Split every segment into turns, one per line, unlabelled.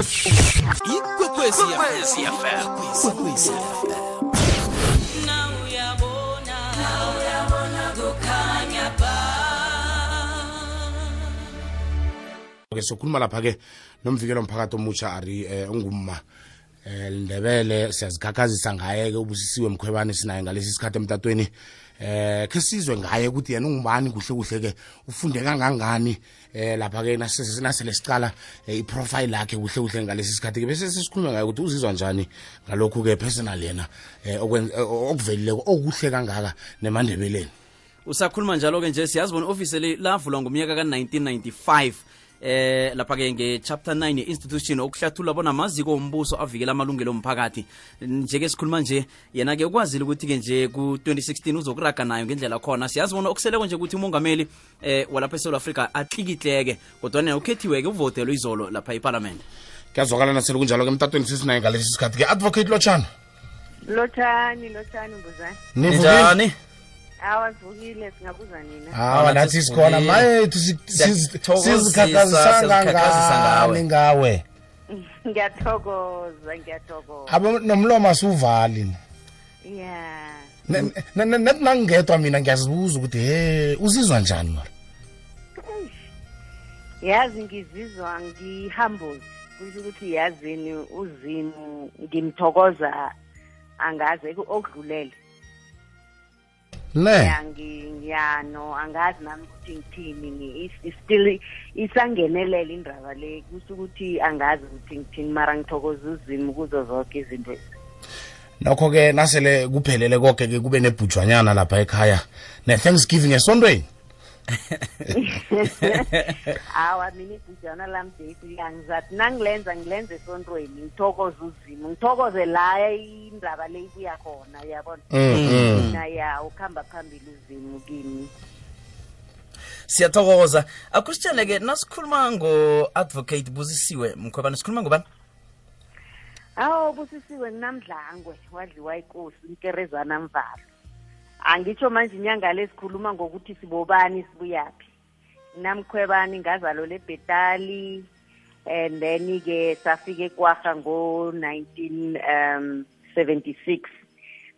ikwekwezi fm ikwekwezi fm
ke sokhuluma lapha-ke nomvikelo mphakathi omutsha ari eh, ongumma eh Ndebele. Siyazikhakhazisa ngaye ke ubusisiwe mkhwebane sinaye ngalesi sikhathi emtatweni. Eh ke sizwe ngaye ukuthi yena ungubani kuhle kuhle ke ufunde kangangani eh lapha ke nasele sicala eh, iprofile yakhe kuhle kuhle ngalesi sikhathi ke bese sesikhuluma ngaye ukuthi uzizwa njani ngalokhu ke personal yena eh okuvelileko okuhle kangaka nemandebeleni.
Usakhuluma njalo-ke nje siyazi bona ofisi le lavulwa ngomnyaka ka-1995 eh lapha ke nge-chapter 9 ye-institution okuhlathulula bona amaziko ombuso avikela amalungelo omphakathi. Nje-ke sikhuluma nje yena-ke ukwazile ukuthi-ke nje ku-2016 uzokuraga nayo ngendlela khona. Siyazi bona okuseleko nje ukuthi umongameli eh walapha esouth africa atlikitleke kodwa yena ukhethiwe-ke uvotelwe izolo lapha eparlamente
kuyazwakala nasele kunjalo ke emtatweni sesinaye ngalesi sikhathi ke advocate lotshani
lotshani lotshani mbuzane.
Nivukile
njani
awasivukile singabuza nina.
Hawa
Hawa,
nathi sikhona
maye
mayethu
Siyakuthokozisa,
sizikhakhazisa
siyazikhakhazisa ngawe.
ngiyathokoza ngiyathokoza.
Abo nomlomo asiwuvali.
Ya.
Nethi nangingedwa mina ngiyazibuza ukuthi he uzizwa njani? Mara
yazi ngizizwa ngihumbled kusho ukuthi yazini uzimu ngimthokoza angazi okudlulele ngi- ngiyano. Angazi nami ukuthi ngithini. Still isangenelela indaba le kusho ukuthi angazi ukuthi ngithini mara ngithokoza uzimu kuzo zonke izinto.
Nokho-ke nasele kuphelele konke-ke kube nebhujwanyana lapha ekhaya ne-thanksgiving esontweni
hawa mina ibhujana lam date angizathi nangilenza ngilenza esontweni ngithokoze uzimu ngithokoze la indaba le ibuya khona yabona
Mm,
mina ya ukuhamba phambili uzimu kimi.
Siyathokoza. Akusitshele-ke nasikhuluma ngo-advocate busisiwe mkhwebane sikhuluma ngobani?
Awu busisiwe nginamdlangwe wadliwa ikosi inkerezana mvalo angitsho manje inyanga le sikhuluma ngokuthi sibobani sibuyaphi? Namkhwebani ngazalo lebhetali and then-ke safike ekwarha ngo-nineteen um seventy-six.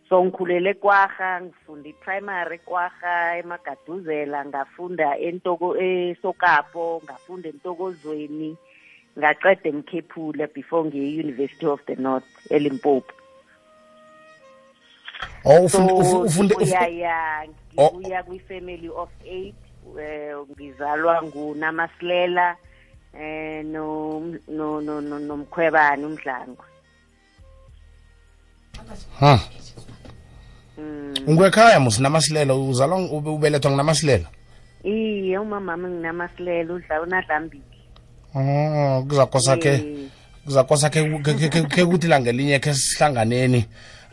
So ngikhulele ekwarha ngifunda i-primary ekwarha emagaduzela ngafunda entoko esokapo ngafunda entokozweni ngaqeda emkhephula before ngiye-university of the north elimpopo.
Oh
so
ufunde ufu- ufunde ufu-
ngiyaya
Oh.
ngibuya kwi-family of eight eh ngizalwa ngunamaslela eh no no no no- nomkhwebane umdlangwa
ha
mm
ungwekhaya musi namasilelo uzalwa ube- ubelethwa nginamasilelo
iye umamama nginamasilela udla unadlambili
oh kuzakosa ke
Eh,
kuzakosa ke ke- ke- ke- ke kuthi langelinye ke sihlanganeni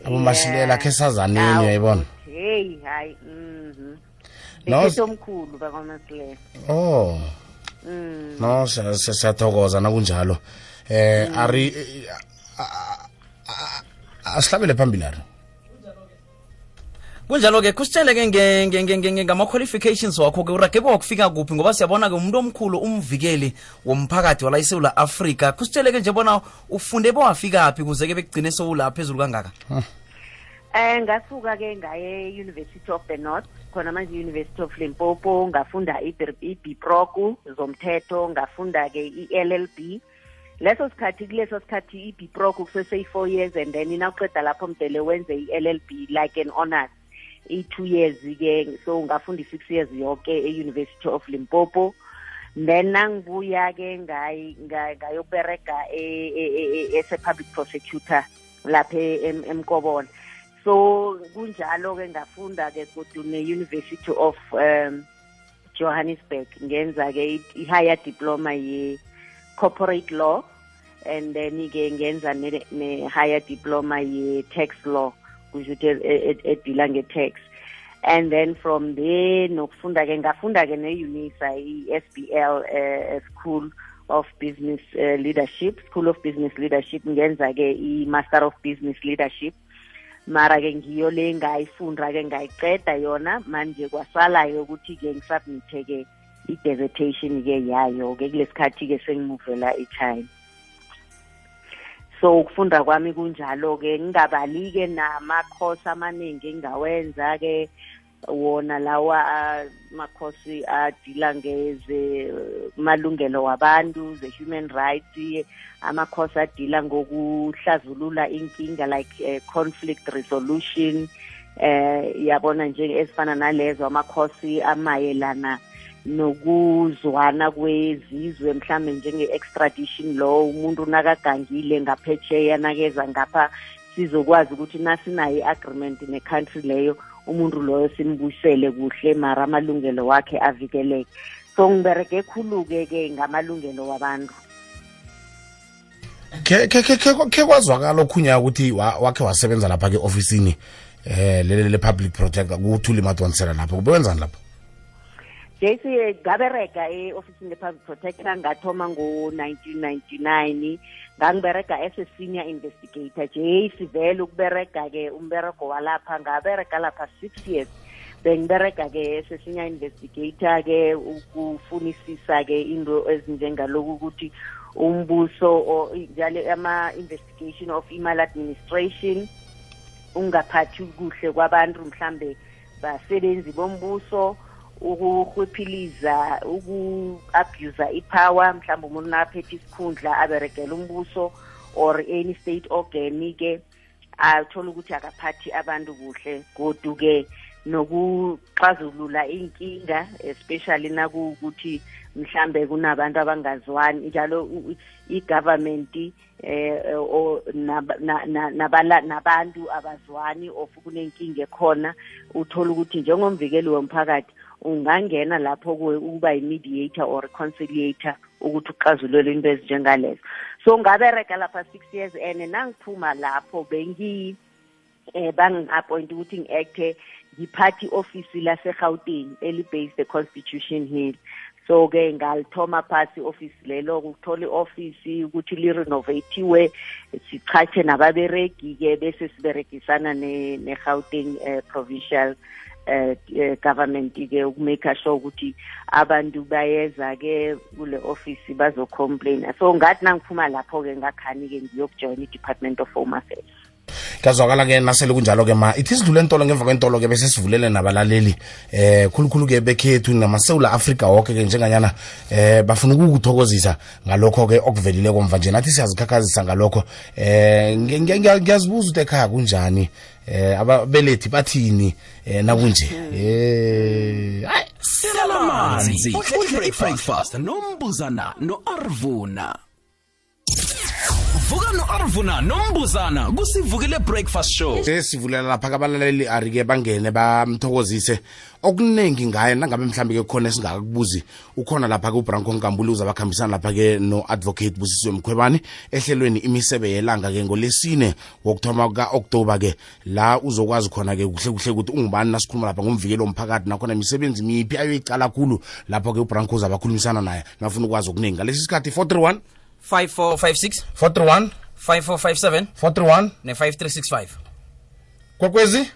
abomasilela khe
sazanini
uyayibona
heyi hayi bakwamasilela
oh no siyathokoza nakunjalo um ari asihlabele phambili ari
kunjalo-ke kusitshele-ke ngama-qualifications wakho-ke urage kwakufika kuphi? Ngoba siyabona-ke umuntu omkhulu umvikeli womphakathi wala isewula afrika. Kusitshele-ke nje bona ufunde bewafikaphi kuze-ke bekugcine sowula phezulu kangaka?
Eh ngasuka ke ngaye University of the North. Khona manje University of Limpopo ngafunda i-BProc zomthetho ngafunda ke i-LLB leso sikhathi kuleso sikhathi i-BProc kuseseyi-four years and then inawuqeda lapho mdele wenze i-LLB like an honors i-2 years ke so ngafunda i-6 years yonke e-University of Limpopo then nangibuya ke ngayi nga- ngayokubereka e- e- e- e- as a public prosecutor lapha em- emkobona so kunjalo ke ngafunda ke kodwa ne-university of um johannesburg ngenza ke i- i-higher diploma ye-corporate law and then ke ngenza ne- ne-higher diploma ye-tax law e- edila nge-tax. And then from there nokufunda ke ngafunda ke ne-unisa i-sbl uh, school of business uh, leadership. School of business leadership ngenza ke i-master of business leadership. Mara ke ngiyo le ngayifunda ke ngayiceda yona. Manje kwasalayo ukuthi ke ngisubmithe ke i-dissertation ke yayo ke kulesikhathi ke sengimuvela eChina so ukufunda kwami kunjalo-ke ngingabali-ke namakhosi amaningi engawenza-ke wona lawa amakhosi adila ngeze malungelo wabantu the-human rights amakhosi adila ngokuhlazulula inkinga like uh, conflict resolution. Eh yabona nje ezifana nalezo amakhosi amayelana nokuzwana kwezizwe mhlambe njenge-extradition law umuntu nakagangile ngaphetsheya nakeza ngapha sizokwazi ukuthi nasinayo i-agreement ne-country leyo umuntu loyo simbuyisele kuhle mara amalungelo wakhe avikeleke. So ngiberege khulu-ke ke ngamalungelo wabantu.
Ke ke ke ke kwazwakala okhunya ukuthi wakhe wasebenza lapha ke ofisini eh lele le public protector kuthuli madonsela lapho. Kubewenzani lapho?
JC ngabereka e-ofisini le-public protector ngathoma ngo-1999 ngangibereka as a senior investigator. Nje sivele ukubereka-ke umbereko walapha. Ngabereka lapha six years. Bengibereka-ke as a senior investigator-ke ukufunisisa-ke into ezinjengaloku ukuthi umbuso njalo ama-investigation of email administration ungaphathi kuhle kwabantu mhlambe basebenzi bombuso. Ukuhwephiliza uku-abusa ipower mhlawumbe umuntu naphethe isikhundla aberegela umbuso or any state organ-ke athola ukuthi akaphathi abantu kuhle. Godu-ke nokuxazulula inkinga especially nakuwukuthi mhlambe kunabantu abangazwani njalo i-government eh nabantu abazwani of kunenkinga ekhona uthola ukuthi njengomvikeli womphakathi ungangena lapho kuwe ukuba i-mediator or conciliator ukuthi uxazulele into ezinjengalezo. So ngabereka lapha six years and nangiphuma lapho bengi eh bangi-appoint ukuthi ngi-acte ngiphathi ofisi lase-gauteng eli-based the constitution hill. So ke ngalithoma phasi office lelo ukuthola ioffice ukuthi li-renovatiwe sichache nababeregi ke bese siberegisana ne-Gauteng uh, provincial uh, uh, government ke ukumake sure ukuthi abantu bayeza ke kule office bazocomplain. So ngathi nangiphuma lapho ke ngakhani ke ngiyokujoin i-department of home affairs.
Kuyazwakala-ke nasele kunjalo-ke ma ithi sidlule entolo ngemva kwentolo-ke bese sivulele nabalaleli. Eh khulukhulu-ke bekhethu namasewula afrika woke-ke njenganyana eh bafuna ukukuthokozisa ngalokho-ke okuvelile komva nje. Nathi siyazikhakhazisa ngalokho. Eh ngiyazibuza ukuthi ekhaya kunjani? Eh ababelethi bathini? Eh nakunje. Eh
udle i-breakfast nombuzana no-arvuna vuka no-arvuna nombuzana kusivukile breakfast show.
Sesivulela lapha kabalaleli ari-ke bangene bamthokozise. Okuningi ngaye nangabe mhlambe ke khona esingakakubuzi ukhona lapha ke ubranko nkambuli uzabakhambisana lapha ke no-advocate busisiwe mkhwebane ehlelweni imisebe yelanga ke ngolesine wokuthoma ka-oktoba ke. La uzokwazi khona ke kuhle kuhle ukuthi ungubani nasikhuluma lapha ngomvikelo womphakathi nakhona imisebenzi miphi ayoyicala khulu lapho ke ubranko uzabakhulumisana naye nafuna ukwazi okuningi ngalesi sikhathi 431
5456
431
5457
431 ne
5365 kwekwezi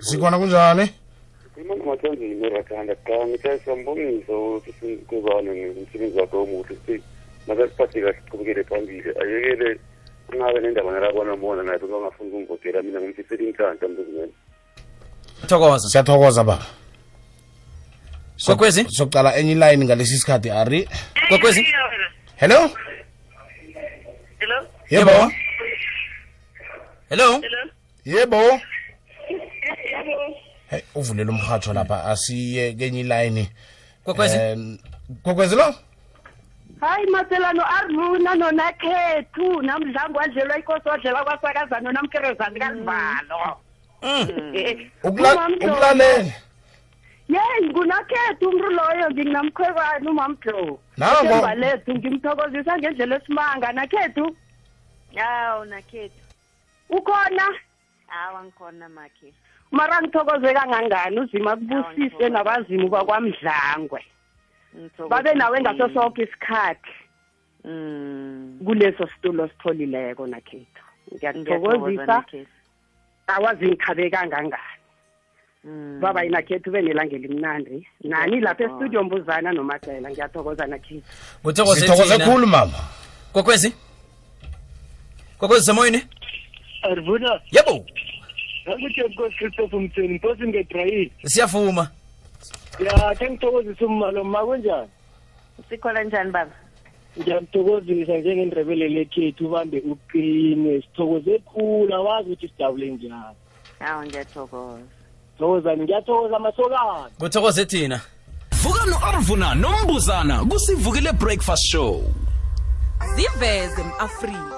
sikhona kunjani?
Sikhuluma nomathonjeni mirathanda cha ngithaisa mboniso sikwebane ngumsebenzi wakhe omuhle. Sithi nakasiphathe kahle siqhubekele phambili. Ayekele kungabe nendaba nalabona mbona naye bengangafuni ukumvotela mina
siyathokoza baba.
Kwekwezi?
sokucala enye iline ngalesi sikhathi ari.
Kwekwezi
hello?
Hello?
yebo?
Hello?
Yebo? Hey uvulela umhatsho lapha asiye kenye iline.
Kwekwezi
Eh, kwekwezi lo?
Hayi matselano arvuna nonakhethu namdlangu wadlelwa ikosi wadlela kwasakazano namkerezani kalivalo
Ukula-
Umamdlo.
ukulalela
yeyi ngunakhethu umntu loyo nginginamkhwekwane umamdlo
Nango.
Ithemba lethu ngimthokozisa ngendlela esimanga nakhethu
awu nakhethu
ukhona
awa ngikhona makhe
mara ngithokoze kangangani uzima kubusise nabazimu bakwamdlangwe babe nawe ngaso sonke isikhathi
Mm.
kuleso situlo sitholileko nakhethu
nakhethu.
awazi ngikhabe kangangani
Mm.
baba yinakhethu benelanga elimnandi. Nani lapha estudio mbuzana nomacela ngiyathokoza nakhethu
sithokoze khulu mama.
Kokwezi kokwezi semoyini
arvuna.
Yebo.
Akuthi nkosi christopher mtheni mposi ngedrayini.
Siyavuma
ya khe ngithokozisa ummalo ma kunjani?
Sikhona njani baba?
Ngiyamthokozisa njengendrebele lekhethu ubambe uqine. Sithokoze khulu awazi ukuthi sidabule njani.
Hawu ngiyathokoza
thokozani ngiyathokoza masokana
kuthokoze thina.
Vuka no-arvuna nombuzana kusivukile breakfast show.
Ziveze mafrika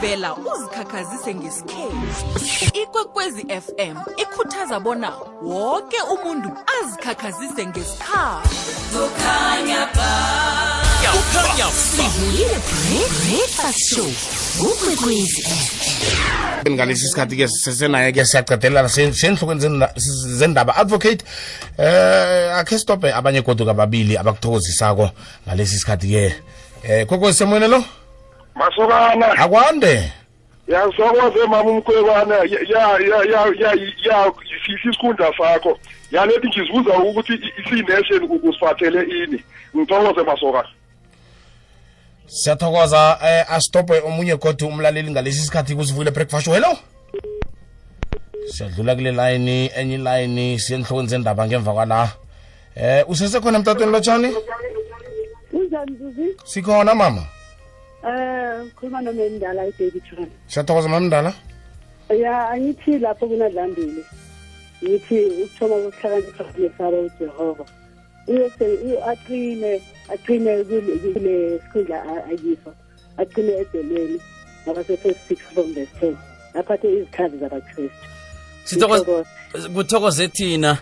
vela uzikhakhazise ngesikhethu. Ikwekwezi fm ikhuthaza bona woke umuntu azikhakhazise ngesikhathi
ukwekwezi
ngalesi sikhathi-ke sisesenaye-ke siyacadelela senhlokweni zenda- zendaba advocate eh akhe stophe abanye goduka ababili abakuthokozisako ngalesi sikhathi-ke eh kokwezi semoyeni lo
masokana
akwande
yasokoze mama umkhwebana ya ya ya ya ya ya sisi isikhundla sakho yalethi ngizibuza ukuthi i-nation usifathele ini ngithokoze masokana
siyathokoza eh astophe omunye kodwa umlaleli ngalesi sikhathi kusivukile breakfast. Hello? Siyadlula kule line enye ilayini siye enhlokweni zendaba ngemva kwala. Eh usesekhona emtatweni lotshani? Sikhona mama?
Um khuluma nomendala edavidton
siyathokoza mamndala
ya angithi lapho kunadlambile. Ngithi ukuthoma kokuhlakanipha nesaba ujehova aqine aqine kule sikhundla akiso aqine edelweni ngabase-first six from the ten aphathe izikhathi zabakristu.
Kuthokoze thina.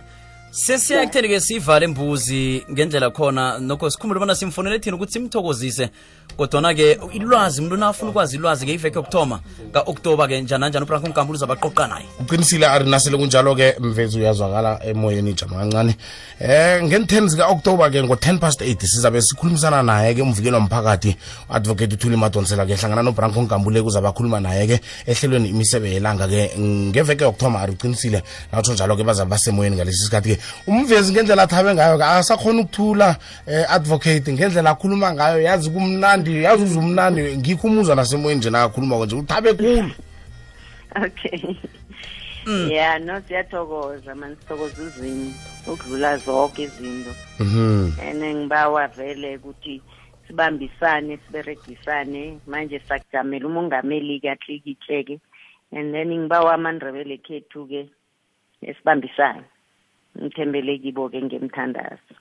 Sesiyakutheni-ke siyivale imbuzi ngendlela khona. Nokho sikhumbule bona simfonele thina ukuthi simthokozise kodwana-ke ilwazi umuntu nafuna ukwazi ilwazi-ke iveke yokuthoma ka-oktoba-ke njananjani? Ubranko mgambulu uzabaqoqa naye.
Uqinisile ari nasele kunjalo-ke mvezi uyazwakala emoyeni jama kancane. Eh ngen-10 zika-oktoba-ke ngo-10 past 8 sizabe sikhulumisana naye-ke umvikeli womphakathi. U-advocate uthuli madonsela-ke hlangana nobranko nkambule kuzabe akhuluma naye-ke ehlelweni imisebe yelanga-ke. Ngeveke yokuthoma ari uqinisile? Natsho njalo-ke bazabe basemoyeni ngalesi sikhathi-ke. Umvezi ngendlela athabe ngayo-ke asakhona ukuthula eh, advocate ngendlela akhuluma ngayo yazi kumnandi yazi uzumnandi ngikho umuzwa nasemoyeni nje nakakhuluma nje uthabe khulu.
Okay. Ya no siyathokoza mani sithokoza uzini ukudlula zonke izinto.
Mhm.
And ngibawa vele ukuthi sibambisane siberegisane manje sakujamela umongameli katlikitleke and then ngibawa amandrebele khethu-ke esibambisane. Ngithembele kibo-ke ngemthandazo.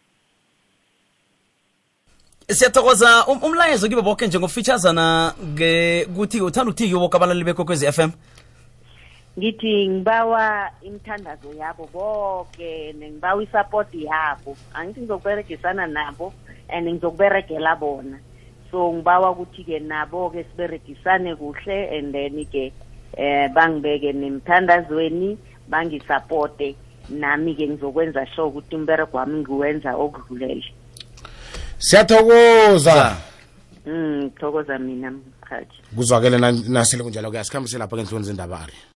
Siyathokoza um- umlayezo kibo boke njengofitshazana ukuthi uthanda ukuthi kiboke abalali bekokwezi f m?
Ngithi ngibawa imithandazo yabo boke ngibawa isapoti yabo. Angithi ngizokuberegisana nabo and ngizokuberegela bona. So ngibawa ukuthi-ke nabo-ke siberegisane kuhle and then-ke eh bangibeke nemthandazweni bangisapote nami-ke ngizokwenza sure ukuthi umberego wami ngiwenza okudlulele
siyathokoza.
Mm thokoza mina mkhathi.
Kuzwakele na- nasele kunjalo-ke asikhambise lapha ke enhloni zendaba ari